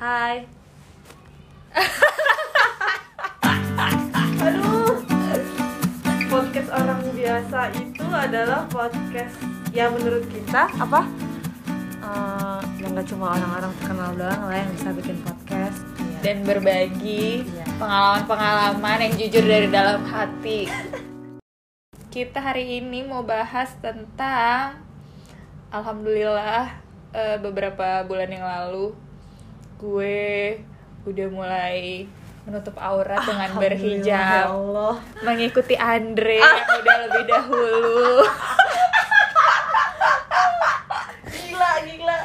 Hai. Aduh. Podcast orang biasa itu adalah podcast ya menurut kita apa? Eh, yang nggak cuma orang-orang terkenal doang lah yang bisa bikin podcast. Iya. dan berbagi Iya. pengalaman-pengalaman yang jujur dari dalam hati. Kita hari ini mau bahas tentang alhamdulillah eh, beberapa bulan yang lalu gue udah mulai menutup aurat dengan Alhamdulillah, ya berhijab, Allah. mengikuti Andre yang udah lebih dahulu. Gila, gila.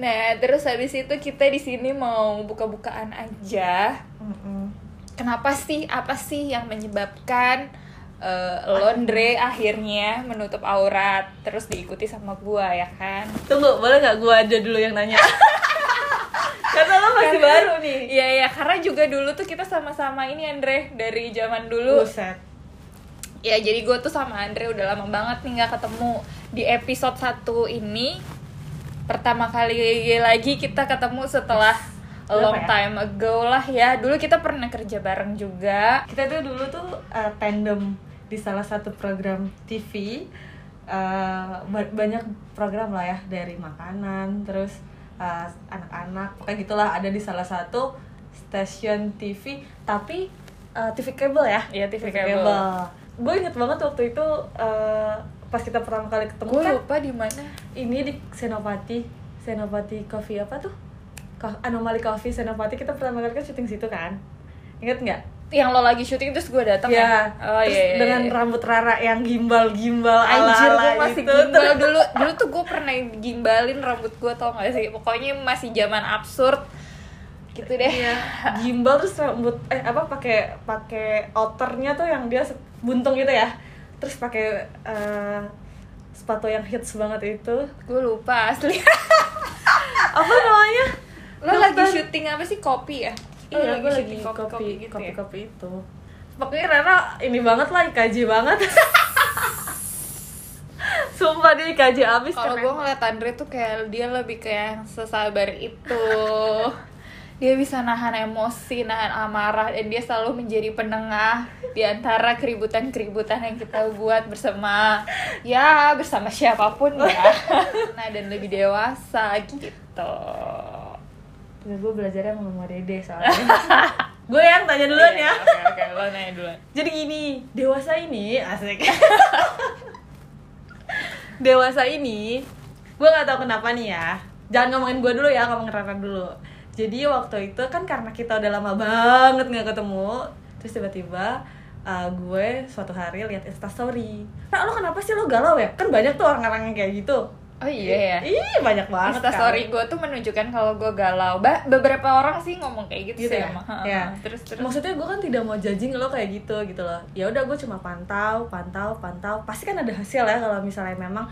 Nah, terus habis itu kita di sini mau buka-bukaan aja. Mm-mm. kenapa sih apa sih yang menyebabkan uh, Londre akhirnya menutup aurat terus diikuti sama gua ya kan Tunggu, boleh nggak gua aja dulu yang nanya? Karena lo masih baru nih. iya iya karena juga dulu tuh kita sama-sama ini Andre dari zaman dulu Buset. ya jadi gue tuh sama Andre udah lama banget nih nggak ketemu di episode 1 ini pertama kali lagi kita ketemu setelah a long ya? time ago lah ya dulu kita pernah kerja bareng juga Kita tuh dulu tuh uh, tandem di salah satu program TV. Uh, ba- banyak program lah ya dari makanan, terus uh, anak-anak, pokoknya gitulah ada di salah satu stasiun TV, tapi uh, TV kabel ya. Iya, TV kabel. Gue inget banget waktu itu uh, pas kita pertama kali ketemu gue kan lupa di mana. ini di Senopati. Senopati Coffee apa tuh? Anomali Coffee Senopati kita pertama kali kan syuting situ kan. Inget nggak yang lo lagi syuting terus gue datang ya? Oh terus iya, iya, dengan iya. rambut Rara yang gimbal gimbal ala Anjir, ala gue masih itu gimbal. Dulu Dulu tuh gue pernah gimbalin rambut gue tau gak sih? Pokoknya masih zaman absurd. Gitu deh. Iya, gimbal terus rambut eh apa pakai pakai outernya tuh yang dia buntung gitu ya? Terus pakai eh, sepatu yang hits banget itu. Gue lupa asli. Apa namanya? Lo lagi Dokter. syuting apa sih? Kopi ya? Iya, Lo gue lagi kopi kopi, gitu kopi, ya? kopi itu. Pokoknya Rara ini banget lah IKJ banget. Sumpah dia IKJ abis Kalau gue ngeliat Andre tuh kayak dia lebih kayak yang sesabar itu Dia bisa nahan emosi, nahan amarah Dan dia selalu menjadi penengah Di antara keributan-keributan yang kita buat bersama Ya bersama siapa pun ya Nah dan lebih dewasa gitu Ya, gue belajarnya sama Mama Dede soalnya. gue yang tanya duluan ya. Oke oke lo nanya duluan Jadi gini, dewasa ini asik. dewasa ini, gue nggak tahu kenapa nih ya. Jangan ngomongin gue dulu ya, ngomongin Rara dulu. Jadi waktu itu kan karena kita udah lama banget nggak ketemu, terus tiba-tiba uh, gue suatu hari lihat instastory. Nah, lo kenapa sih lo galau ya? Kan banyak tuh orang-orang yang kayak gitu. Oh iya ya Ih, banyak banget. Insta story gue tuh menunjukkan kalau gue galau ba beberapa orang sih ngomong kayak gitu, gitu sih ya? emang. ya. Terus terus maksudnya gue kan tidak mau judging lo kayak gitu gitu loh ya udah gue cuma pantau pantau pantau pasti kan ada hasil ya kalau misalnya memang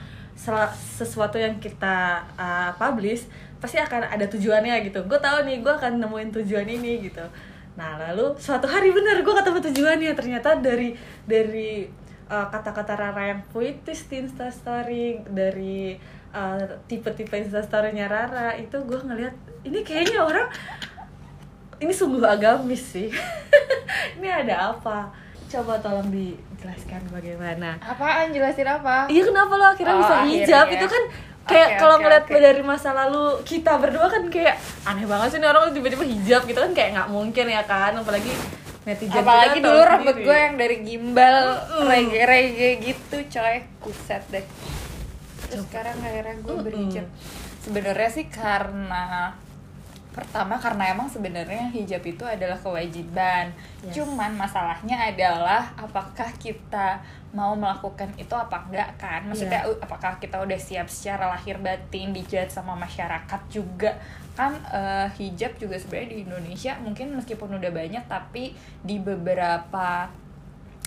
sesuatu yang kita uh, publish pasti akan ada tujuannya gitu gue tahu nih gue akan nemuin tujuan ini gitu nah lalu suatu hari bener gue ketemu tujuannya ternyata dari dari uh, kata-kata Rara yang puitis di instastory dari uh, tipe-tipe instastorynya Rara itu gue ngeliat ini kayaknya orang ini sungguh agamis sih. Ini ada apa? Coba tolong dijelaskan bagaimana. Apaan? Jelasin apa? iya kenapa lo akhirnya Oh, bisa akhirnya. hijab? itu kan kayak Oke, kalau ngeliat oke. dari masa lalu kita berdua kan kayak aneh banget sih nih orang tiba-tiba hijab gitu kan kayak nggak mungkin ya kan? Apalagi netizen Apalagi dulu rambut gue yang dari gimbal reggae-reggae gitu coy. Kuset deh Terus sekarang akhirnya gue berhijab Sebenarnya sih karena Pertama karena emang sebenarnya hijab itu adalah kewajiban. Yes. Cuman masalahnya adalah apakah kita mau melakukan itu apa enggak kan? Maksudnya u- apakah kita udah siap secara lahir batin dijat sama masyarakat juga? Kan eh, hijab juga sebenarnya di Indonesia mungkin meskipun udah banyak tapi di beberapa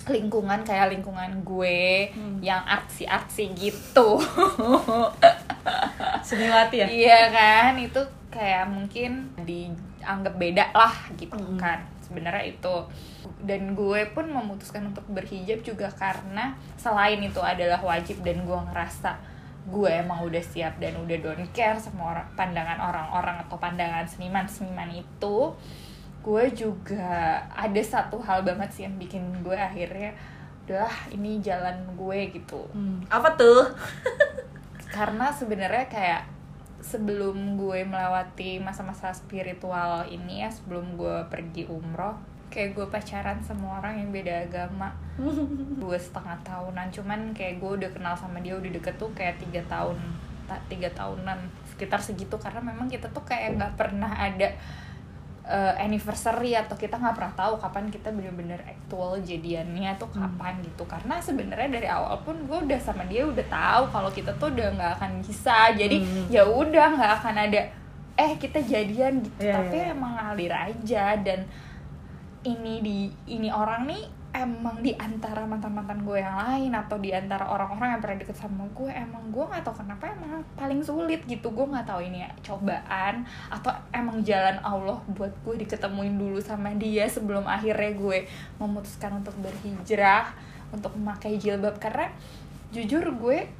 lingkungan kayak lingkungan gue Hmm. yang artsy artsy gitu. Seniwati ya? Iya kan itu kayak mungkin dianggap beda lah gitu Mm-mm. kan. Sebenarnya itu. Dan gue pun memutuskan untuk berhijab juga karena selain itu adalah wajib dan gue ngerasa gue emang udah siap dan udah don't care sama orang pandangan orang-orang atau pandangan seniman-seniman itu gue juga ada satu hal banget sih yang bikin gue akhirnya udah ini jalan gue gitu. Hmm, apa tuh? Karena sebenarnya kayak sebelum gue melewati masa-masa spiritual ini ya sebelum gue pergi umroh kayak gue pacaran sama orang yang beda agama. Dua setengah tahunan. Cuman kayak gue udah kenal sama dia udah deket tuh kayak tiga tahun ta- tiga tahunan sekitar segitu. Karena memang kita tuh kayak nggak pernah ada uh, anniversary atau kita nggak pernah tahu kapan kita bener-bener actual jadiannya tuh kapan gitu karena sebenarnya dari awal pun gue udah sama dia udah tahu kalau kita tuh udah nggak akan bisa jadi Hmm. ya udah nggak akan ada eh kita jadian gitu Iya, tapi iya, iya. emang ngalir aja dan ini di ini orang nih emang di antara mantan mantan gue yang lain atau di antara orang-orang yang pernah deket sama gue emang gue nggak tahu kenapa emang paling sulit gitu. Gue nggak tahu ini ya, cobaan atau emang jalan Allah buat gue diketemuin dulu sama dia sebelum akhirnya gue memutuskan untuk berhijrah untuk memakai jilbab. Karena jujur gue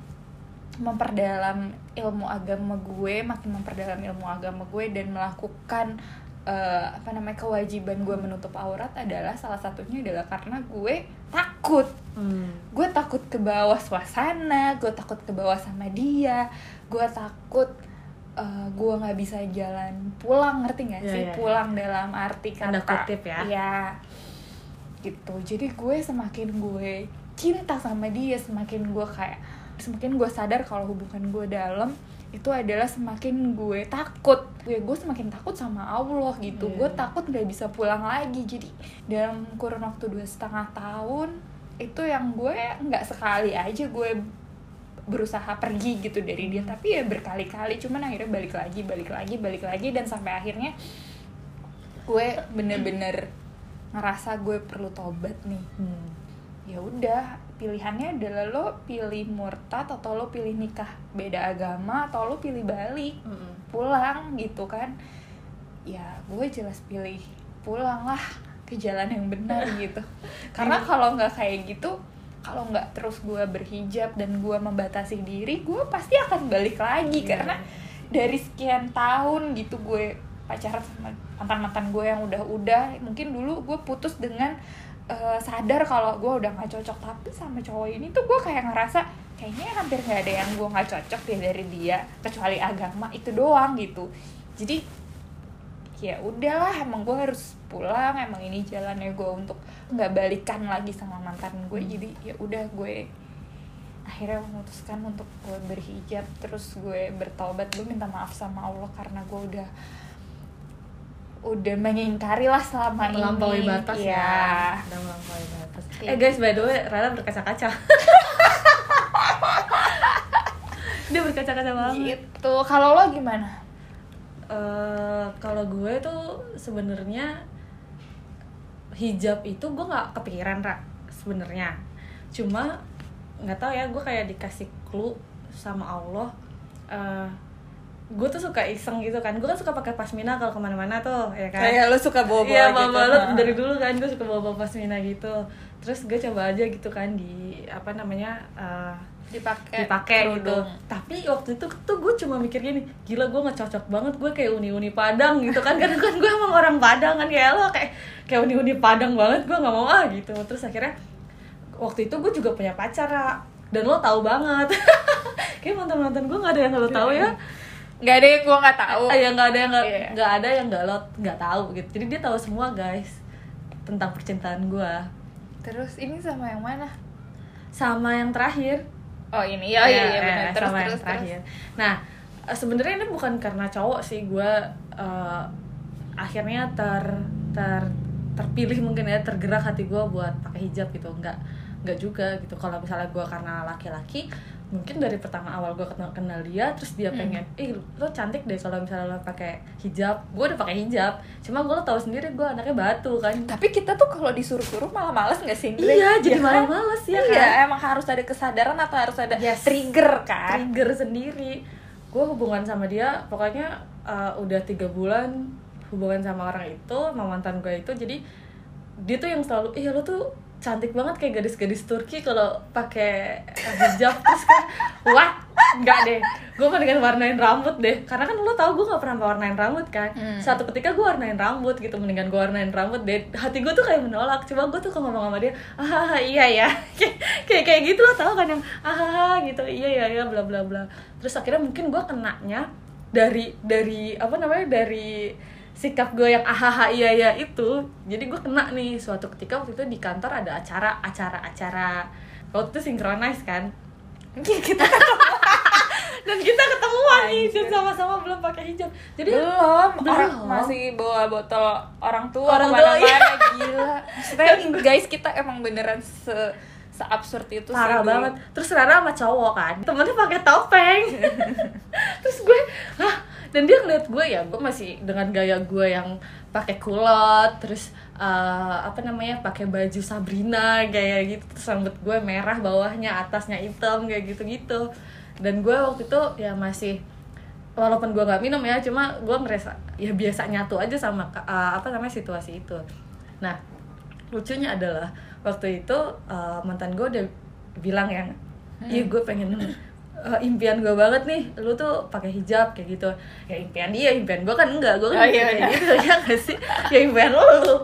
memperdalam ilmu agama gue makin memperdalam ilmu agama gue dan melakukan eh, apa namanya kewajiban gue menutup aurat adalah salah satunya adalah karena gue takut Hmm. gue takut ke bawah suasana gue takut ke bawah sama dia gue takut eh, gue nggak bisa jalan pulang ngerti nggak Iya, sih iya. pulang dalam arti kata kutip ya. Iya. gitu jadi gue semakin gue cinta sama dia semakin gue kayak semakin gue sadar kalau hubungan gue dalam itu adalah semakin gue takut. Gue gue semakin takut sama Allah gitu. Iya. gue takut nggak bisa pulang lagi. Jadi dalam kurun waktu dua setengah tahun itu yang gue nggak sekali aja gue berusaha pergi gitu dari dia. Tapi ya berkali-kali. Cuman akhirnya balik lagi balik lagi balik lagi. Dan sampai akhirnya gue bener-bener ngerasa gue perlu tobat nih. Hmm. Ya udah pilihannya adalah lo pilih murtad atau lo pilih nikah beda agama atau lo pilih balik Mm-mm. pulang gitu kan ya gue jelas pilih pulang lah ke jalan yang benar gitu karena kalau nggak kayak gitu kalau nggak terus gue berhijab dan gue membatasi diri gue pasti akan balik lagi Iya. karena dari sekian tahun gitu gue pacaran sama mantan mantan gue yang udah-udah mungkin dulu gue putus dengan eh, sadar kalau gue udah nggak cocok. Tapi sama cowok ini tuh gue kayak ngerasa kayaknya hampir nggak ada yang gue nggak cocok deh dari dia kecuali agama itu doang gitu. Jadi ya udahlah emang gue harus pulang emang ini jalannya gue untuk nggak balikan lagi sama mantan gue jadi ya udah gue akhirnya memutuskan untuk gue berhijab terus gue bertobat gue minta maaf sama Allah karena gue udah udah mengingkari lah selama melampaui ini. batas ya. ya. Udah melampaui batas. Iya. eh guys by the way Rara berkaca-kaca. Dia berkaca-kaca banget. Gitu. Kalau lo gimana? Eh, kalau gue tuh sebenarnya hijab itu gue nggak kepikiran ra sebenarnya. Cuma nggak tahu ya gue kayak dikasih clue sama Allah eh gue tuh suka iseng gitu kan gue kan suka pakai pasmina kalau ke mana-mana tuh ya kan kayak lo suka bawa-bawa Iya, gitu bawa lo dari dulu kan gue suka bawa-bawa pasmina gitu. Terus gue coba aja gitu kan di apa namanya eh, dipakai dipakai gitu. Tapi waktu itu tuh gue cuma mikir gini, gila gue nggak cocok banget gue kayak uni-uni Padang gitu kan. Karena kan gue emang orang Padang kan kayak lo kayak kayak uni-uni Padang banget gue nggak mau ah gitu. Terus akhirnya waktu itu gue juga punya pacar dan lo tahu banget. kayak mantan-mantan gue nggak ada yang lo tahu ya. Nggak ada yang gue nggak tahu. Ah, ya nggak ada yang nggak Iya. nggak ada yang nggak lo nggak tahu gitu. Jadi dia tahu semua guys tentang percintaan gue terus ini sama yang mana? Sama yang terakhir. Oh ini. Ya iya iya Ya, benar. Ya, terus sama yang terus terakhir. Terus nah eh, sebenarnya ini bukan karena cowok sih. Gue eh, akhirnya ter ter terpilih mungkin ya tergerak hati gue buat pakai hijab gitu. Nggak nggak juga gitu. Kalau misalnya gue karena laki-laki mungkin dari pertama awal gue kenal kenal dia terus dia Hmm. pengen ih lo cantik deh kalau misalnya lo pakai hijab gue udah pakai hijab cuma gue lo tahu sendiri gue anaknya batu kan tapi kita tuh kalau disuruh-suruh malah males nggak sih iya jadi Ya malah kan? males ya iya kan emang harus ada kesadaran atau harus ada Yes. trigger kan trigger sendiri gue hubungan sama dia pokoknya uh, udah tiga bulan hubungan sama orang itu sama mantan gue itu jadi dia tuh yang selalu ih lo tuh cantik banget kayak gadis-gadis Turki kalau pakai hijab terus kan what? Enggak deh, gue mendingan warnain rambut deh. Karena kan lo tau gue gak pernah warnain rambut kan. Hmm. Suatu ketika gue warnain rambut gitu Mendingan gue warnain rambut deh. Hati gue tuh kayak menolak. Cuma gue tuh kalau ngomong sama dia Ah iya ya. Kayak kayak gitu lo tau kan yang Ah gitu. Iya iya iya bla bla bla. Terus akhirnya mungkin gue kenanya Dari dari apa namanya dari sikap gue yang ahaha iya iya itu. Jadi gue kena nih suatu ketika waktu itu di kantor ada acara acara acara. Waktu itu synchronize kan. Kita dan kita ketemuan nih dan sama-sama belum pakai hijab. Jadi belum, Belum. orang masih bawa botol orang tua Orang tua, iya. gila. Maksudnya guys kita emang beneran se seabsurd itu sih parah dulu. banget. Terus Rara sama cowok kan temennya pakai topeng. Terus gue ah dan dia ngeliat gue ya gue masih dengan gaya gue yang pakai kulot terus eh, apa namanya pakai baju Sabrina kayak gitu terus rambut gue merah bawahnya atasnya hitam kayak gitu gitu dan gue waktu itu ya masih walaupun gue nggak minum ya cuma gue ngerasa ya biasa nyatu aja sama eh, apa namanya situasi itu. Nah lucunya adalah waktu itu eh, mantan gue udah bilang yang iya gue pengen eh, impian gue banget nih. Lu tuh pakai hijab kayak gitu. Ya impian dia impian gue kan enggak. Gue kan Oh, iya, kayak iya. gitu ya gak sih? Ya impian lu.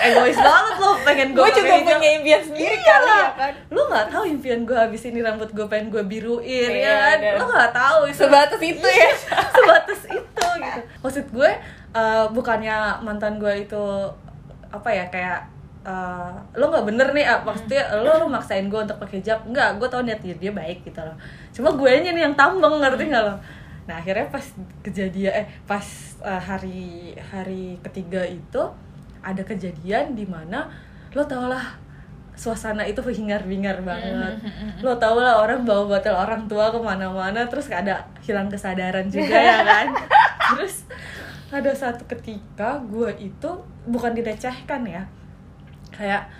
Egois banget lo pengen gue gue juga punya impian sendiri Iya kali ya kan? Lu nggak tahu impian gue habis ini rambut gue pengen gue biruin Iya, ya kan? dan- lu nggak tahu itu. Sebatas itu ya. Sebatas itu gitu. Maksud gue eh, bukannya mantan gue itu apa ya kayak eh, lo nggak bener nih ah, maksudnya lo lo maksain gue untuk pakai hijab. Nggak gue tau niat dia, dia baik gitu loh cuma gue nya nih yang tambeng ngerti nggak lo? Nah akhirnya pas kejadian eh pas eh, hari hari ketiga itu ada kejadian di mana lo tau lah suasana itu hingar-bingar banget. Lo tau lah orang bawa botol orang tua ke mana-mana terus ada hilang kesadaran juga ya kan? Terus ada satu ketika gue itu bukan dilecehkan ya. Kayak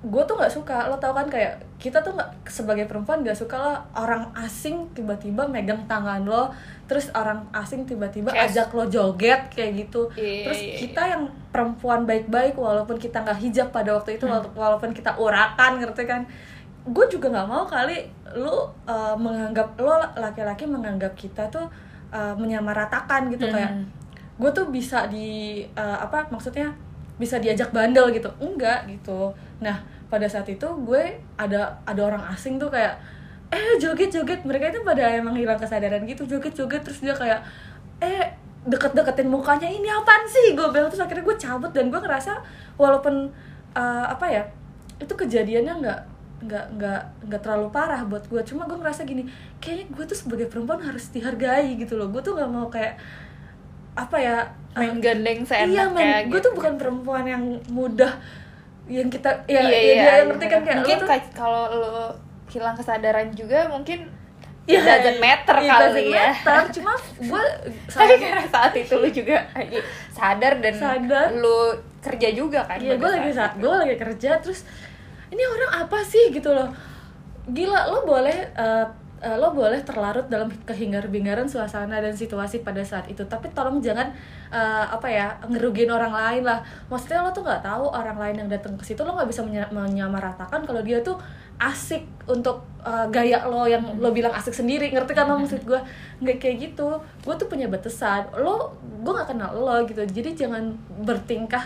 gue tuh nggak suka lo tau kan kayak kita tuh nggak sebagai perempuan nggak suka lah orang asing tiba-tiba megang tangan lo terus orang asing tiba-tiba Kayak- ajak lo joget kayak gitu. Iya, terus iya, kita yang perempuan baik-baik walaupun kita nggak hijab pada waktu itu wala- walaupun kita urakan ngerti kan? Gue juga nggak mau kali lu uh, menganggap lo laki-laki menganggap kita tuh uh, menyamaratakan gitu kayak Mhm. gue tuh bisa di uh, apa maksudnya bisa diajak bandel gitu. Enggak gitu. Nah pada saat itu gue ada ada orang asing tuh kayak eh joget joget. Mereka itu pada emang hilang kesadaran gitu joget joget. Terus dia kayak eh deket-deketin mukanya ini apaan sih? Gue bilang terus akhirnya gue cabut dan gue ngerasa walaupun uh, apa ya itu kejadiannya nggak nggak nggak nggak terlalu parah buat gue. Cuma gue ngerasa gini kayaknya gue tuh sebagai perempuan harus dihargai gitu loh. Gue tuh nggak mau kayak apa ya main gandeng seenak iya kayak men gue gitu. tuh bukan perempuan yang mudah yang kita ya, iya, ya iya, dia iya, ngerti kan kayak mungkin lo kalau lo hilang kesadaran juga mungkin ya, it doesn't matter it kali doesn't ya matter. cuma gue tapi karena saat itu lu juga lagi sadar dan Sadar. lu kerja juga kan Iya, gue lagi saat gue lagi kerja terus ini orang apa sih gitu loh. Gila, lo boleh eh, eh, lo boleh terlarut dalam kehingar-bingaran suasana dan situasi pada saat itu, tapi tolong jangan eh, apa ya ngerugiin orang lain lah. Maksudnya lo tuh nggak tahu orang lain yang datang ke situ lo nggak bisa menya- menyamaratakan kalau dia tuh asik untuk eh, gaya lo yang lo bilang asik sendiri. Ngerti kan lo maksud gue nggak kayak gitu. Gue tuh punya batasan. Lo gue nggak kenal lo gitu. Jadi jangan bertingkah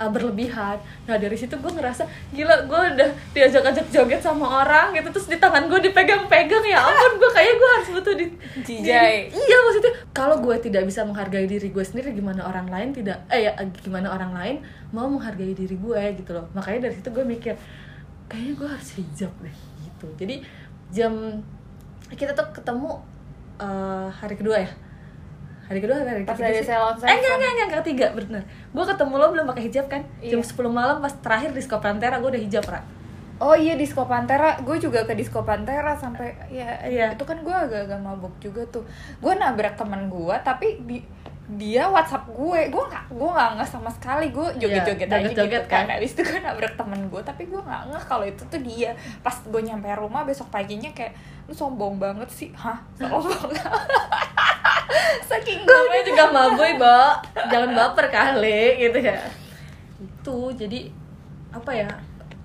uh, berlebihan. Nah dari situ gue ngerasa gila gue udah diajak-ajak joget sama orang gitu terus di tangan gue dipegang-pegang. Ya ampun gue kayak gue harus butuh di Jijai. di- iya maksudnya kalau gue tidak bisa menghargai diri gue sendiri gimana orang lain tidak eh ya gimana orang lain mau menghargai diri gue gitu loh. Makanya dari situ gue mikir kayaknya gue harus hijab deh gitu. Jadi jam kita tuh ketemu uh, hari kedua ya hari kedua hari Pas ketiga ada sih? salon eh enggak enggak enggak enggak ketiga bener gue ketemu lo belum pakai hijab kan jam Iya. 10 malam pas terakhir di Skopantera gue udah hijab ra Oh iya Disco Pantera, gue juga ke Disco Pantera sampai ya Iya. itu kan gue agak-agak mabuk juga tuh. Gue nabrak teman gue tapi di dia WhatsApp gue, gue nggak gue nggak nggak sama sekali. Gue joget-joget Iya, aja joget-joget gitu kan. kan. Habis itu gue nabrak temen gue. Tapi gue nggak ngeh kalau itu tuh dia. Pas gue nyampe rumah besok paginya kayak lu sombong banget sih, hah? Sombong. Saking gue juga maboy bo. Jangan baper kali gitu ya. Itu jadi apa ya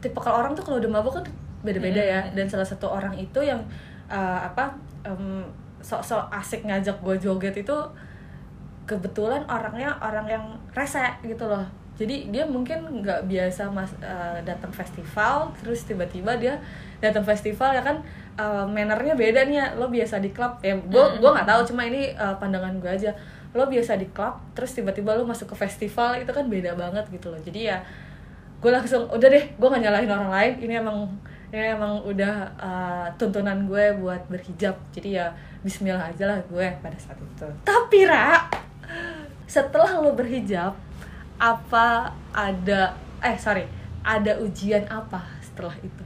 tipe kalau orang tuh kalau udah mabuk kan beda-beda ya. Dan salah satu orang itu yang uh, apa em, sok-sok asik ngajak gue joget itu kebetulan orangnya orang yang rese gitu loh. Jadi dia mungkin nggak biasa mas eh, datang festival terus tiba-tiba dia datang festival ya kan eh, mannernya beda nih ya. lo biasa di klub ya gue gue nggak tahu cuma ini eh, pandangan gue aja. Lo biasa di klub terus tiba-tiba lo masuk ke festival itu kan beda banget gitu loh. Jadi ya gue langsung udah deh gue gak nyalahin orang lain. Ini emang ini emang udah uh, tuntunan gue buat berhijab. Jadi ya Bismillah aja lah gue pada saat itu. Tapi Ra setelah lo berhijab apa ada eh sorry ada ujian apa setelah itu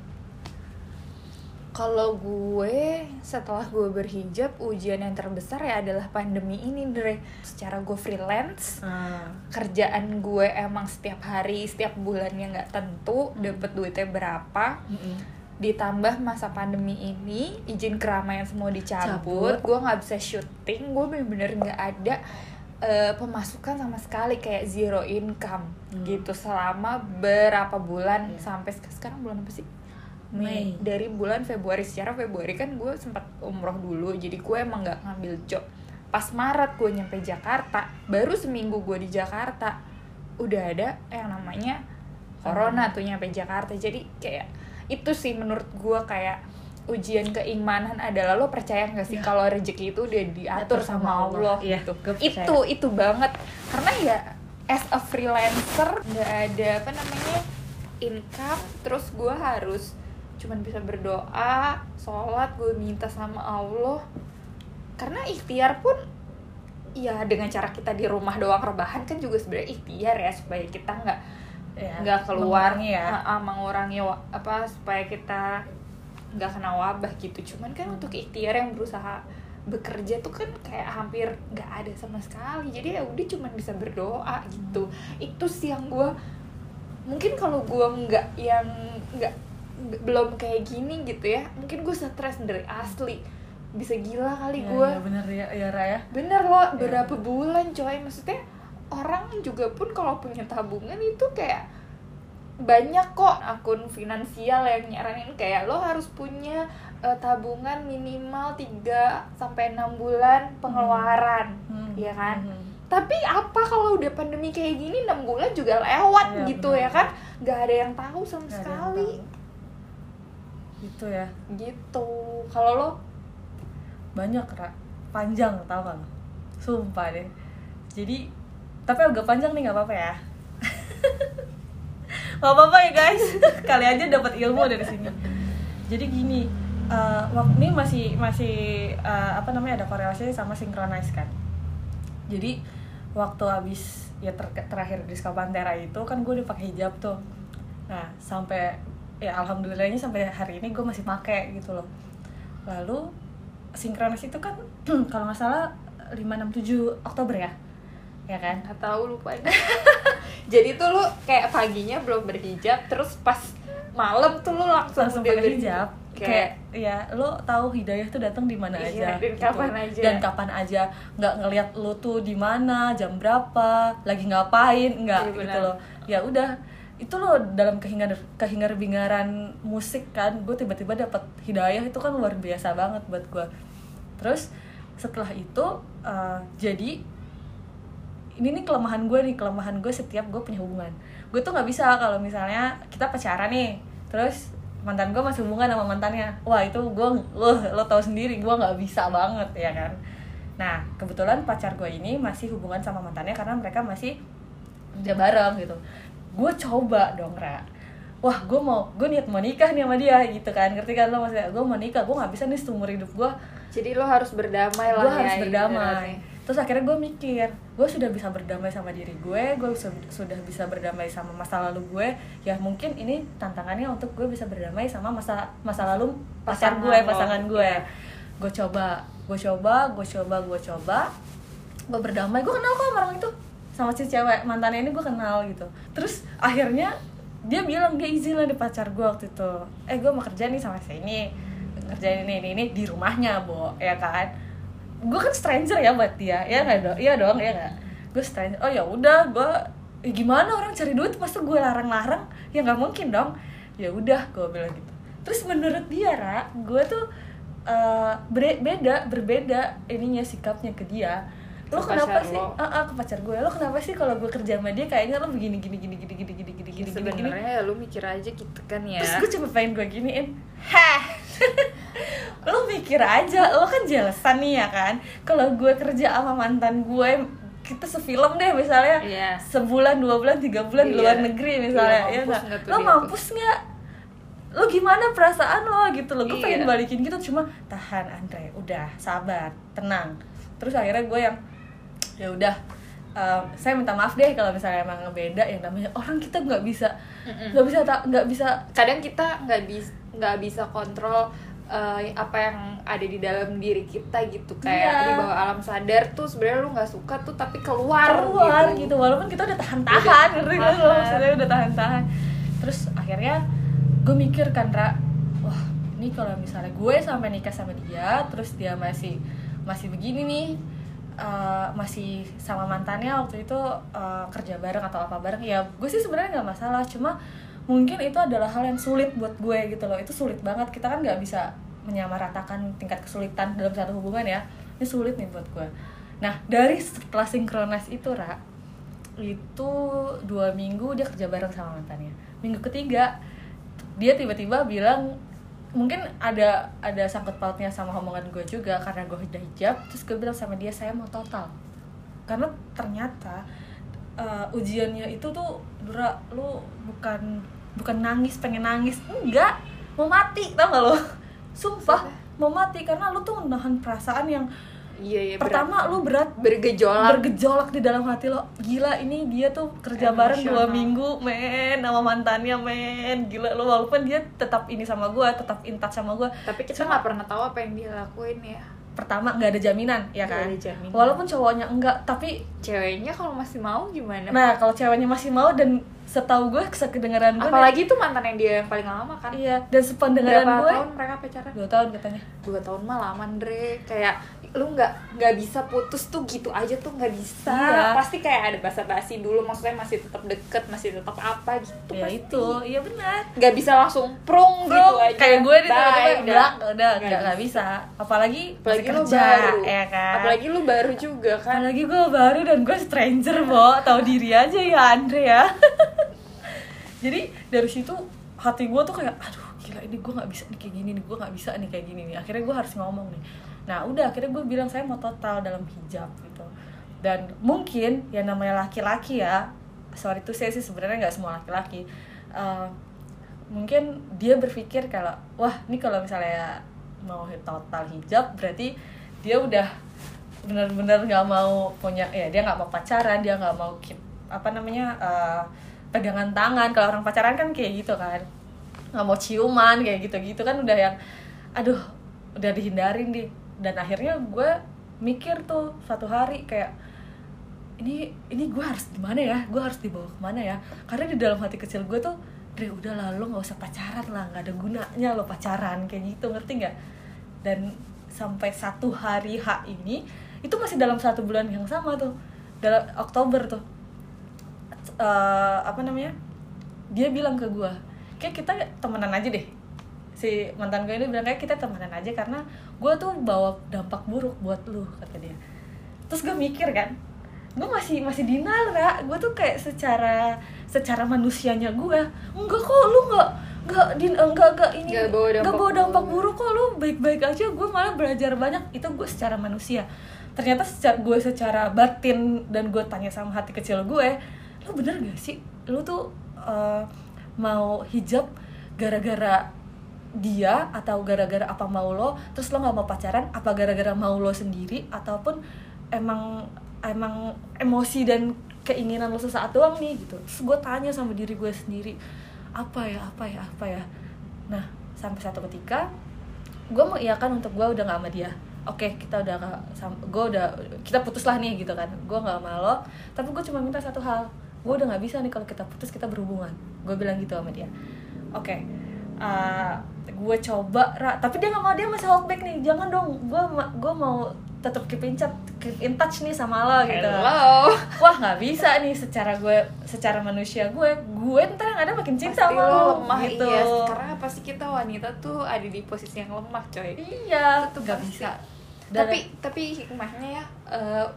Kalau gue setelah gue berhijab ujian yang terbesar ya adalah pandemi ini Dre. Secara gue freelance, Ah, kerjaan gue emang setiap hari, setiap bulannya nggak tentu, dapet duitnya berapa. mm-mm. Ditambah masa pandemi ini izin keramaian semua dicabut, Cabut. gue nggak bisa syuting, gue bener-bener nggak ada eh, pemasukan sama sekali kayak zero income Hmm. gitu selama berapa bulan Iya. sampai sek- sekarang bulan apa sih? Mei. dari bulan Februari secara Februari kan gue sempat umroh dulu jadi gue emang nggak ngambil job pas Maret gue nyampe Jakarta baru seminggu gue di Jakarta udah ada yang namanya corona tuh nyampe Jakarta jadi kayak itu sih menurut gue kayak ujian keimanan adalah lo percaya nggak sih Ya. kalau rezeki itu udah diatur sama sama Allah, Allah. Iya, gitu? itu itu banget. Karena ya as a freelancer nggak ada apa namanya income terus gue harus cuman bisa berdoa sholat gue minta sama Allah. Karena ikhtiar pun ya dengan cara kita di rumah doang rebahan kan juga sebenarnya ikhtiar ya supaya kita nggak Ya, nggak keluar mengurangi ya. Mengurangi apa supaya kita nggak kena wabah gitu. Cuman kan untuk ikhtiar yang berusaha bekerja tuh kan kayak hampir nggak ada sama sekali. Jadi ya udah cuman bisa berdoa gitu. Itu sih yang gue mungkin kalau gue nggak yang nggak belum kayak gini gitu ya mungkin gue stres dari asli. Bisa gila kali Ya, gue ya, bener ya ya Raya bener loh Iya. berapa bulan coy. Maksudnya orang juga pun kalau punya tabungan itu kayak banyak kok akun finansial yang nyaranin kayak lo harus punya eh, tabungan minimal 3 sampai 6 bulan pengeluaran Hmm, Iya kan? hmm. tapi apa kalau udah pandemi kayak gini 6 bulan juga lewat Iya, gitu benar. ya kan nggak ada yang tahu sama yang sekali tahu. gitu ya gitu kalau lo banyak Ra. panjang tau gak lo sumpah deh jadi tapi agak panjang nih nggak apa-apa ya nggak apa-apa ya guys. Kali aja dapat ilmu dari sini. Jadi gini eh, waktu ini masih masih eh, apa namanya ada korelasinya sama synchronize kan? Jadi waktu habis ya ter- terakhir di Pantera itu kan gue udah pakai hijab tuh. Nah sampai ya alhamdulillahnya sampai hari ini gue masih pakai gitu loh. Lalu sinkronis itu kan kalau nggak salah 567 Oktober ya? Ya kan? Tahu lupa. jadi tuh lu kayak paginya belum berhijab terus pas malam tuh lu langsung, langsung udah pakai hijab. Kayak kayak ya lo tahu hidayah tuh datang di mana Iya, aja gitu. dan kapan aja. dan kapan aja. Nggak ngelihat lo tuh di mana jam berapa lagi ngapain nggak Iya, gitu loh. Ya udah itu lo dalam kehingar kehingar bingaran musik kan gue tiba-tiba dapat hidayah itu kan luar biasa banget buat gue terus setelah itu eh, jadi ini nih kelemahan gue nih kelemahan gue setiap gue punya hubungan. Gue tuh nggak bisa kalau misalnya kita pacaran nih terus mantan gue masih hubungan sama mantannya. Wah itu gue lo lo tau sendiri gue nggak bisa banget ya kan? Nah kebetulan pacar gue ini masih hubungan sama mantannya karena mereka masih udah bareng gitu. Gue coba dong Ra. Wah gue mau gue niat mau nikah nih sama dia gitu kan? Ngerti kan lo maksudnya? Gue mau nikah gue nggak bisa nih seumur hidup gue. Jadi lo harus berdamai lah gue ya harus berdamai. ibaratnya. Terus akhirnya gue mikir gue sudah bisa berdamai sama diri gue gue su- sudah bisa berdamai sama masa lalu gue ya mungkin ini tantangannya untuk gue bisa berdamai sama masa masa lalu pacar Pasangan gue lo, pasangan gue iya. gue coba gue coba gue coba gue coba gue berdamai. Gue kenal kok sama orang itu sama si cewek mantannya ini gue kenal gitu. Terus akhirnya dia bilang dia izin lah di pacar gue waktu itu. Eh gue mau kerja nih sama si ini kerjain ini ini ini di rumahnya bo. Ya kan gue kan stranger ya buat dia ya nggak iya dong iya dong ya nggak? Gue stranger oh ya udah gue ya gimana orang cari duit masa gue larang-larang? Ya nggak mungkin dong. Ya udah gue bilang gitu. Terus menurut dia ra gue tuh uh, beda berbeda ininya sikapnya ke dia. Lo kenapa sih? lo. Uh, uh, ke pacar gue. Lo kenapa sih kalau gue kerja sama dia kayaknya lo begini gini gini gini gini gini gini ya, gini sebenarnya ya lo mikir aja gitu kan ya. Terus gue coba pengen gue giniin. Heh. lo mikir aja lo kan jelasan nih ya kan kalau gue kerja sama mantan gue kita sefilm deh misalnya Iya. sebulan dua bulan tiga bulan di Iya. luar negeri misalnya Iya, ya mampus nggak? nggak tuh lo mampus nggak lo gimana perasaan lo gitu lo gue Iya. pengen balikin gitu cuma tahan Andre udah sabar tenang terus akhirnya gue yang ya udah em, saya minta maaf deh kalau misalnya emang beda yang namanya orang kita nggak bisa nggak bisa tak nggak bisa kadang kita nggak bisa nggak bisa kontrol eh, apa yang ada di dalam diri kita gitu. Kayak Iya. di bawah alam sadar tuh sebenarnya lu nggak suka tuh tapi keluar keluar gitu. walaupun kita udah tahan-tahan ngerti maksudnya udah tahan-tahan. Terus akhirnya gue mikir kan Ra wah ini kalau misalnya gue sampai nikah sama dia terus dia masih masih begini nih eh, masih sama mantannya waktu itu eh, kerja bareng atau apa bareng ya gue sih sebenarnya nggak masalah. Cuma mungkin itu adalah hal yang sulit buat gue gitu loh. Itu sulit banget. Kita kan nggak bisa menyamaratakan tingkat kesulitan dalam satu hubungan ya. Ini sulit nih buat gue. Nah dari setelah sinkronis itu Ra itu dua minggu dia kerja bareng sama mantannya. Minggu ketiga dia tiba-tiba bilang mungkin ada ada sangkut pautnya sama omongan gue juga karena gue udah hijab terus gue bilang sama dia saya mau total. Karena ternyata uh, ujiannya itu tuh Dura lu bukan bukan nangis pengen nangis. Enggak. Mau mati tau gak lo? Sumpah mau mati karena lu tuh menahan perasaan yang iya iya pertama lu berat. Bergejolak. Bergejolak di dalam hati lo. Gila ini dia tuh kerja bareng dua minggu men. Sama mantannya men. Gila lo walaupun dia tetap ini sama gue tetap in touch sama gue tapi kita nggak pernah tahu apa yang dia lakuin ya pertama nggak ada jaminan ya kan? ada jaminan. walaupun cowoknya enggak tapi ceweknya kalau masih mau gimana? Nah kalau ceweknya masih mau dan setahu gue sekedengaran gue apalagi itu mantan yang dia yang paling lama kan? Iya dan sependengaran berapa gue tahun mereka pacaran? Dua tahun katanya. Dua tahun mah lama Andre. Kayak lu nggak nggak bisa putus tuh gitu aja tuh nggak bisa. Iya. pasti kayak ada basa-basi dulu maksudnya masih tetap deket masih tetap apa gitu ya pasti. itu iya benar. Nggak bisa langsung prung Bro, gitu aja. kayak gue nih tiba-tiba belak udah Nggak nggak bisa. apalagi apalagi lu kerja, baru. ya kan? Apalagi lu baru juga kan. Apalagi gue baru dan gue stranger bo. Tahu diri aja ya Andre ya. Jadi dari situ hati gue tuh kayak aduh gila ini gue nggak bisa nih kayak gini nih gue nggak bisa nih kayak gini nih. Akhirnya gue harus ngomong nih nah udah akhirnya gue bilang saya mau total dalam hijab gitu. Dan mungkin yang namanya laki-laki ya sorry tuh saya sih sebenarnya nggak semua laki-laki eh, mungkin dia berpikir kalau wah ini kalau misalnya mau total hijab berarti dia udah benar-benar nggak mau punya ya dia nggak mau pacaran dia nggak mau keep apa namanya eh, pegangan tangan. Kalau orang pacaran kan kayak gitu kan. Nggak mau ciuman kayak gitu-gitu kan udah yang aduh udah dihindarin di dan akhirnya gue mikir tuh satu hari kayak ini ini gue harus gimana ya? Gue harus dibawa ke mana ya? Karena di dalam hati kecil gue tuh Dre udah lah lo nggak usah pacaran lah nggak ada gunanya lo pacaran kayak gitu ngerti nggak? Dan sampai satu hari H ini itu masih dalam satu bulan yang sama tuh dalam Oktober tuh. Eh, apa namanya? Dia bilang ke gue kayak kita temenan aja deh si mantan gue ini bilang kayak kita temenan aja karena gue tuh bawa dampak buruk buat lu kata dia. Terus gue mikir kan gue masih masih denial ra. Gue tuh kayak secara secara manusianya gue enggak kok lu nggak nggak din enggak enggak ini Nggak bawa dampak bawa dampak buruk. buruk kok lu baik baik aja. Gue malah belajar banyak. Itu gue secara manusia. Ternyata secara gue secara batin dan gue tanya sama hati kecil gue lu bener gak sih? Lu tuh eh, mau hijab gara-gara dia atau gara-gara apa mau lo terus lo nggak mau pacaran apa gara-gara mau lo sendiri ataupun emang emang emosi dan keinginan lo sesaat doang nih gitu. Terus gue tanya sama diri gue sendiri apa ya apa ya apa ya? Nah sampai satu ketika gue mengiyakan untuk gue udah gak sama dia. Oke kita udah gak gue udah kita putus lah nih gitu kan. Gue nggak sama lo tapi gue cuma minta satu hal. Gue udah nggak bisa nih kalau kita putus kita berhubungan. Gue bilang gitu sama dia. Oke uh, gue coba ra. Tapi dia nggak mau dia masih hold back nih. Jangan dong. Gue gue mau tetap keep in touch keep in touch nih sama lo gitu. Hello. wah nggak bisa nih secara gue secara manusia gue gue ntar yang ada makin cinta sama lo lemah gitu. iya. Karena pasti kita wanita tuh ada di posisi yang lemah coy? Iya Itu nggak bisa. Dan- tapi tapi hikmahnya ya eh,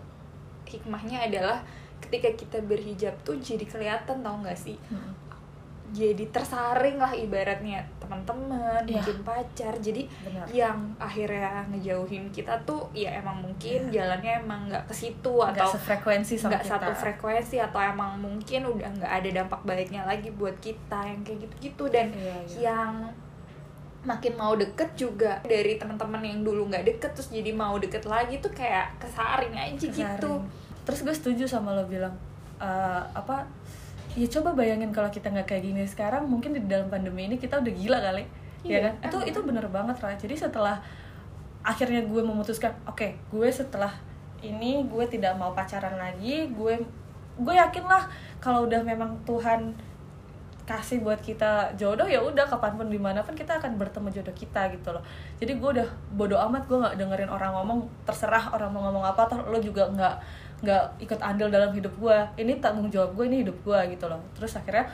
hikmahnya adalah ketika kita berhijab tuh jadi kelihatan tau gak sih? Mm. Jadi tersaring lah ibaratnya teman-teman Iya. mungkin pacar jadi benar yang akhirnya ngejauhin kita tuh ya emang mungkin jalannya emang nggak ke situ nggak atau sefrekuensi sama nggak kita satu frekuensi atau emang mungkin udah nggak ada dampak baiknya lagi buat kita yang kayak gitu-gitu dan Iya, iya. yang makin mau deket juga dari teman-teman yang dulu nggak deket terus jadi mau deket lagi tuh kayak kesaring aja gitu Kesaring. terus gue setuju sama lo bilang eh, apa ya coba bayangin kalau kita nggak kayak gini sekarang mungkin di dalam pandemi ini kita udah gila kali ya Iya, kan? Itu emang. itu bener banget lah jadi setelah akhirnya gue memutuskan oke gue setelah ini gue tidak mau pacaran lagi gue gue yakin lah kalau udah memang Tuhan kasih buat kita jodoh ya udah kapan pun di mana pun kita akan bertemu jodoh kita gitu loh. Jadi gue udah bodoh amat gue nggak dengerin orang ngomong terserah orang mau ngomong apa toh lo juga nggak nggak ikut andil dalam hidup gue ini tanggung jawab gue ini hidup gue gitu loh. Terus akhirnya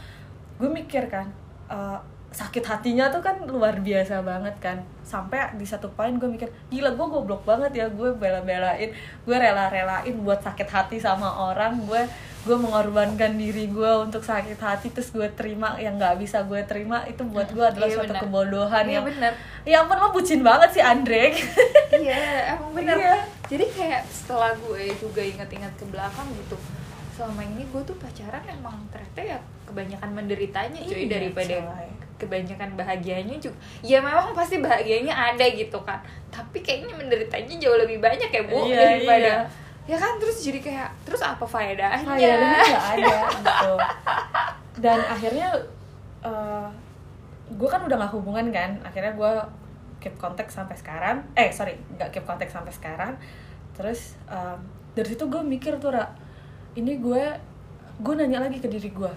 gue mikir kan eh, sakit hatinya tuh kan luar biasa banget kan sampai di satu poin gue mikir gila gue goblok banget ya gue bela-belain gue rela-relain buat sakit hati sama orang gue gue mengorbankan diri gue untuk sakit hati terus gue terima yang nggak bisa gue terima itu buat gue adalah Iya, suatu benar. kebodohan Iya yang bener ya ampun lo bucin banget sih Andre iya emang bener Iya. jadi kayak setelah gue juga ingat-ingat ke belakang gitu selama ini gue tuh pacaran emang ternyata ya kebanyakan menderitanya cuy Iya, daripada coy. Kebanyakan bahagianya juga ya memang pasti bahagianya ada gitu kan. Tapi kayaknya menderitanya jauh lebih banyak ya bu Iya, daripada iya. ya kan terus jadi kayak terus apa faedahnya? Faedahnya nggak ada gitu. Dan akhirnya eh, gue kan udah nggak hubungan kan. Akhirnya gue keep kontak sampai sekarang. Eh sorry nggak keep kontak sampai sekarang. Terus em, dari situ gue mikir tuh Ra, ini gue gue nanya lagi ke diri gue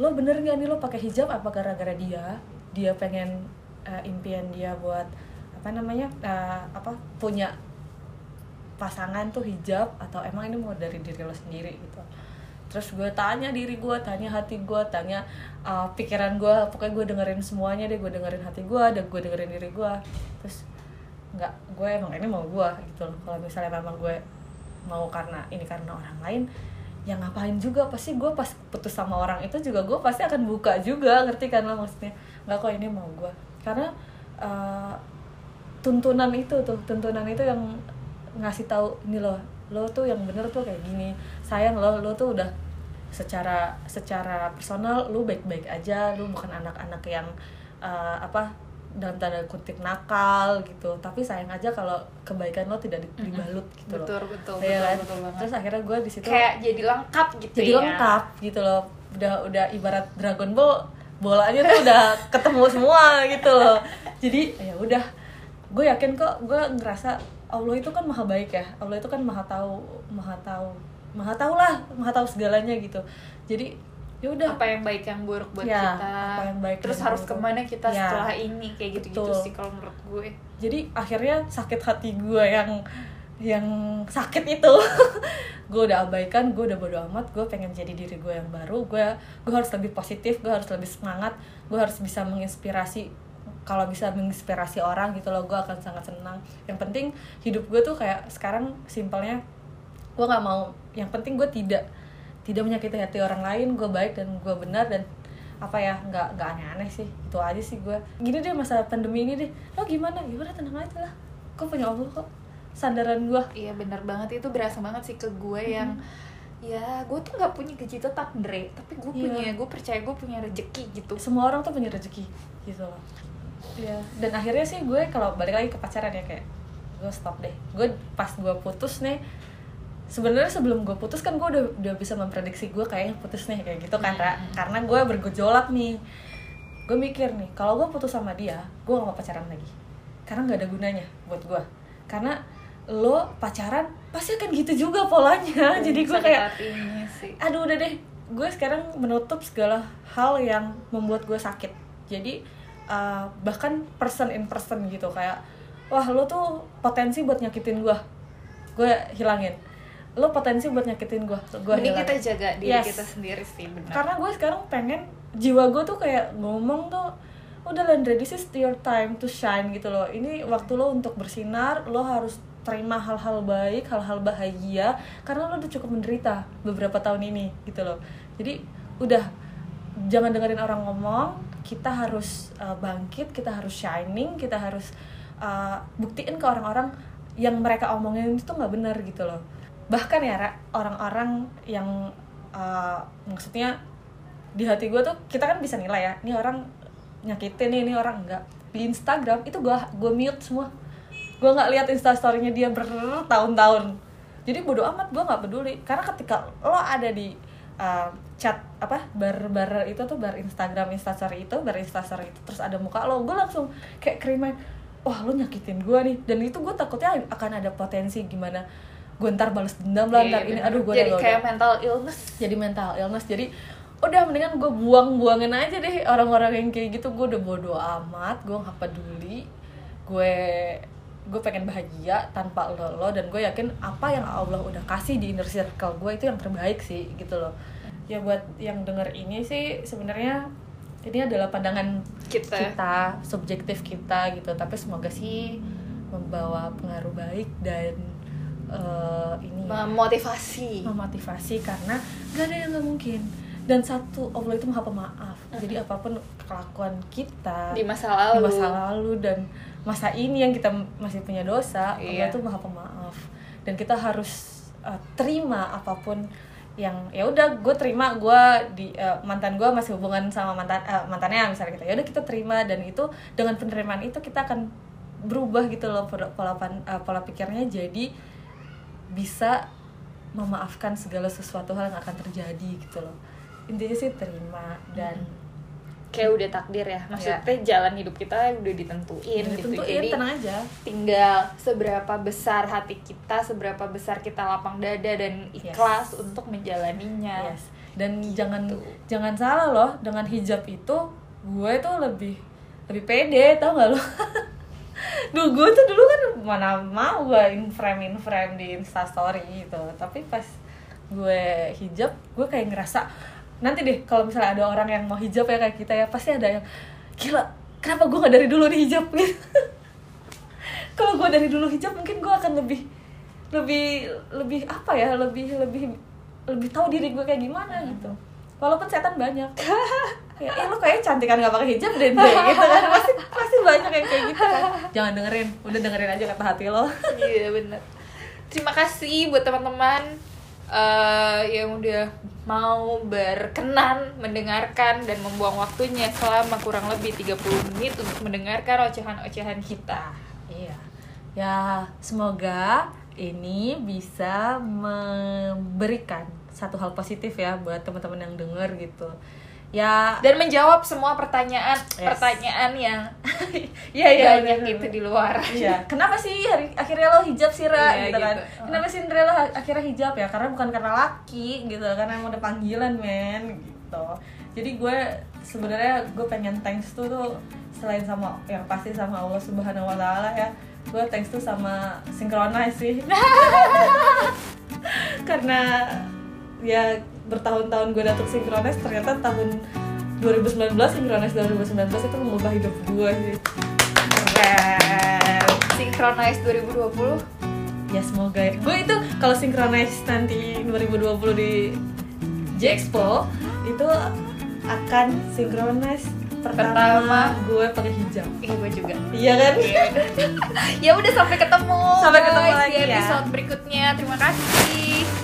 lo bener nggak nih lo pakai hijab apa gara-gara dia? Dia pengen eh, impian dia buat apa namanya eh, apa punya pasangan tuh hijab atau emang ini mau dari diri lo sendiri gitu. Terus gue tanya diri gue tanya hati gue tanya uh, pikiran gue pokoknya gue dengerin semuanya deh gue dengerin hati gue dan gue dengerin diri gue. Terus nggak gue emang ini mau gue gitu loh. Kalau misalnya memang gue mau karena ini karena orang lain ya ngapain juga pasti gue pas putus sama orang itu juga gue pasti akan buka juga ngerti kan lo maksudnya? Nggak kok ini mau gue karena uh, tuntunan itu tuh tuntunan itu yang ngasih tahu ini loh lo tuh yang bener tuh kayak gini. Sayang lo lo tuh udah secara secara personal lu baik-baik aja lu bukan anak-anak yang uh, apa dalam tanda kutip nakal gitu. Tapi sayang aja kalau kebaikan lo tidak di- dibalut gitu loh. Betul betul Iya betul, kan? betul banget. Terus akhirnya gue di situ kayak jadi lengkap gitu jadi ya. lengkap gitu loh. Udah udah ibarat Dragon Ball bolanya tuh udah ketemu semua gitu loh. Jadi ya udah. Gue yakin kok gue ngerasa Allah itu kan maha baik ya. Allah itu kan maha tahu maha tahu. Maha tahu lah maha tahu segalanya gitu. Jadi ya udah. Apa yang baik yang buruk buat Ya, kita. apa yang baik terus dan harus buruk. ke mana kita Ya. setelah ini? Kayak gitu gitu Betul. sih kalau menurut gue. Jadi akhirnya sakit hati gue yang yang sakit itu. Gue udah abaikan gue udah bodo amat gue pengen jadi diri gue yang baru. Gue gue harus lebih positif gue harus lebih semangat gue harus bisa menginspirasi. Kalau bisa menginspirasi orang gitu loh gue akan sangat senang. Yang penting hidup gue tuh kayak sekarang simpelnya gue nggak mau. Yang penting gue tidak tidak menyakiti hati orang lain gue baik dan gue benar dan apa ya nggak nggak aneh-aneh sih. Itu aja sih gue gini deh masa pandemi ini deh. Lo gimana? Gimana tenang aja lah. Kok punya allah kok? Sandaran gue iya benar banget. Itu berasa banget sih ke gue yang ya gue tuh nggak punya gaji tetap Dre. Tapi gue Iya. punya gue percaya gue punya rezeki gitu. Semua orang tuh punya rezeki gitu loh. Ya dan akhirnya sih gue kalau balik lagi ke pacaran ya kayak gue stop deh. Gue pas gue putus nih sebenarnya sebelum gue putus kan gue udah udah bisa memprediksi gue kayaknya putus nih kayak gitu kan Ra. Hmm. karena gue bergejolak nih. Gue mikir nih kalau gue putus sama dia gue gak mau pacaran lagi. Karena nggak ada gunanya buat gue karena lo pacaran pasti akan gitu juga polanya. Jadi gue kayak aduh udah deh. Gue sekarang menutup segala hal yang membuat gue sakit. Jadi uh, bahkan person in person gitu kayak wah lo tuh potensi buat nyakitin gue gue hilangin lo potensi buat nyakitin gue gue hilangin kita jaga diri Yes. kita sendiri sih benar. karena gue sekarang pengen jiwa gue tuh kayak ngomong tuh udah Landra this is your time to shine gitu loh ini waktu lo untuk bersinar lo harus terima hal-hal baik hal-hal bahagia karena lo udah cukup menderita beberapa tahun ini gitu loh jadi udah jangan dengerin orang ngomong kita harus uh, bangkit kita harus shining kita harus uh, buktiin ke orang-orang yang mereka omongin itu nggak benar gitu loh bahkan ya Ra, orang-orang yang uh, maksudnya di hati gue tuh kita kan bisa nilai ya ini orang nyakitin nih ini orang enggak. Di Instagram itu gue gue mute semua. Gue nggak lihat instastorynya dia bertahun-tahun. Jadi bodo amat gue nggak peduli. Karena ketika lo ada di uh, chat apa bar bar itu tuh bar Instagram instastory itu bar instastory itu terus ada muka lo gue langsung kayak kerimain wah lo nyakitin gue nih. Dan itu gue takutnya akan ada potensi gimana gue ntar balas dendam lah Iya, ntar ini benar. aduh gue jadi kayak mental illness. jadi mental illness jadi udah mendingan gue buang-buangin aja deh orang-orang yang kayak gitu gue udah bodo amat gue nggak peduli gue gue pengen bahagia tanpa lo lo dan gue yakin apa yang Allah udah kasih di inner circle gue itu yang terbaik sih gitu loh ya buat yang denger ini sih sebenarnya ini adalah pandangan Kita. kita subjektif kita gitu tapi semoga sih membawa pengaruh baik dan eh, ini ya, Memotivasi. memotivasi karena gak ada yang nggak mungkin dan satu Allah itu maha pemaaf jadi apa pun kelakuan kita Di masa di lalu. masa lalu dan masa ini yang kita masih punya dosa Allah Iya. itu maha pemaaf dan kita harus uh, terima apa pun yang ya udah gue terima gue di uh, mantan gue masih hubungan sama mantan uh, mantannya misalnya gitu ya udah kita terima dan itu dengan penerimaan itu kita akan berubah gitu loh pola pola, uh, pola pikirnya jadi bisa memaafkan segala sesuatu hal yang akan terjadi gitu loh intinya sih terima dan Kayak udah takdir ya. Maksudnya jalan hidup kita udah ditentuin gitu. tentuin Jadi tenang aja tinggal seberapa besar hati kita, seberapa besar kita lapang dada dan ikhlas untuk menjalaninya. Yes. Dan Gitu. jangan jangan salah loh dengan hijab itu gue tuh lebih lebih pede tau gak lo? Duh gue tuh dulu kan mana mau gue in frame in frame di instastory gitu. Tapi pas gue hijab gue kayak ngerasa Nanti deh kalau misalnya ada orang yang mau hijab ya kayak kita ya Pasti ada yang gila kenapa gue gak dari dulu nih hijab? Gitu. Kalau gue dari dulu hijab mungkin gue akan lebih lebih lebih apa ya lebih lebih lebih tahu diri gue kayak gimana gitu walaupun setan banyak. Ya eh, lo kayak cantikan gak pakai hijab deh deh gitu kan. Pasti pasti banyak yang kayak gitu kan. Jangan dengerin udah dengerin aja kata hati lo. Iya bener. Terima kasih buat teman-teman eh, yang udah mau berkenan mendengarkan dan membuang waktunya selama kurang lebih 30 menit untuk mendengarkan ocehan-ocehan kita. iya. Ya semoga ini bisa memberikan satu hal positif ya buat teman-teman yang denger gitu ya Dan menjawab semua pertanyaan Yes. pertanyaan yang iya iya banyak gitu di luar. Iya, kenapa sih hari akhirnya lo hijab sih Ra? Iya, gitu kan? gitu. Kenapa sih Cinderella ha- akhirnya hijab ya? Karena bukan karena laki gitu, karena emang udah panggilan men gitu. Jadi gue sebenarnya gue pengen thanks tuh tuh selain sama yang pasti sama Allah Subhanahu Wa Taala ya, gue thanks tuh sama Synchronize sih. karena ya bertahun-tahun gue datuk Synchronize ternyata tahun 2019 Synchronize 2019 itu mengubah hidup gue sih. Keren. Synchronize 2020 ya semoga ya. Gue itu kalau synchronize nanti 2020 di Jexpo itu akan synchronize pertama, Pertama. gue pakai hijab. Iya gue juga. Iya kan? Ya udah sampai ketemu Sampai ketemu lagi di ya. episode berikutnya. Terima kasih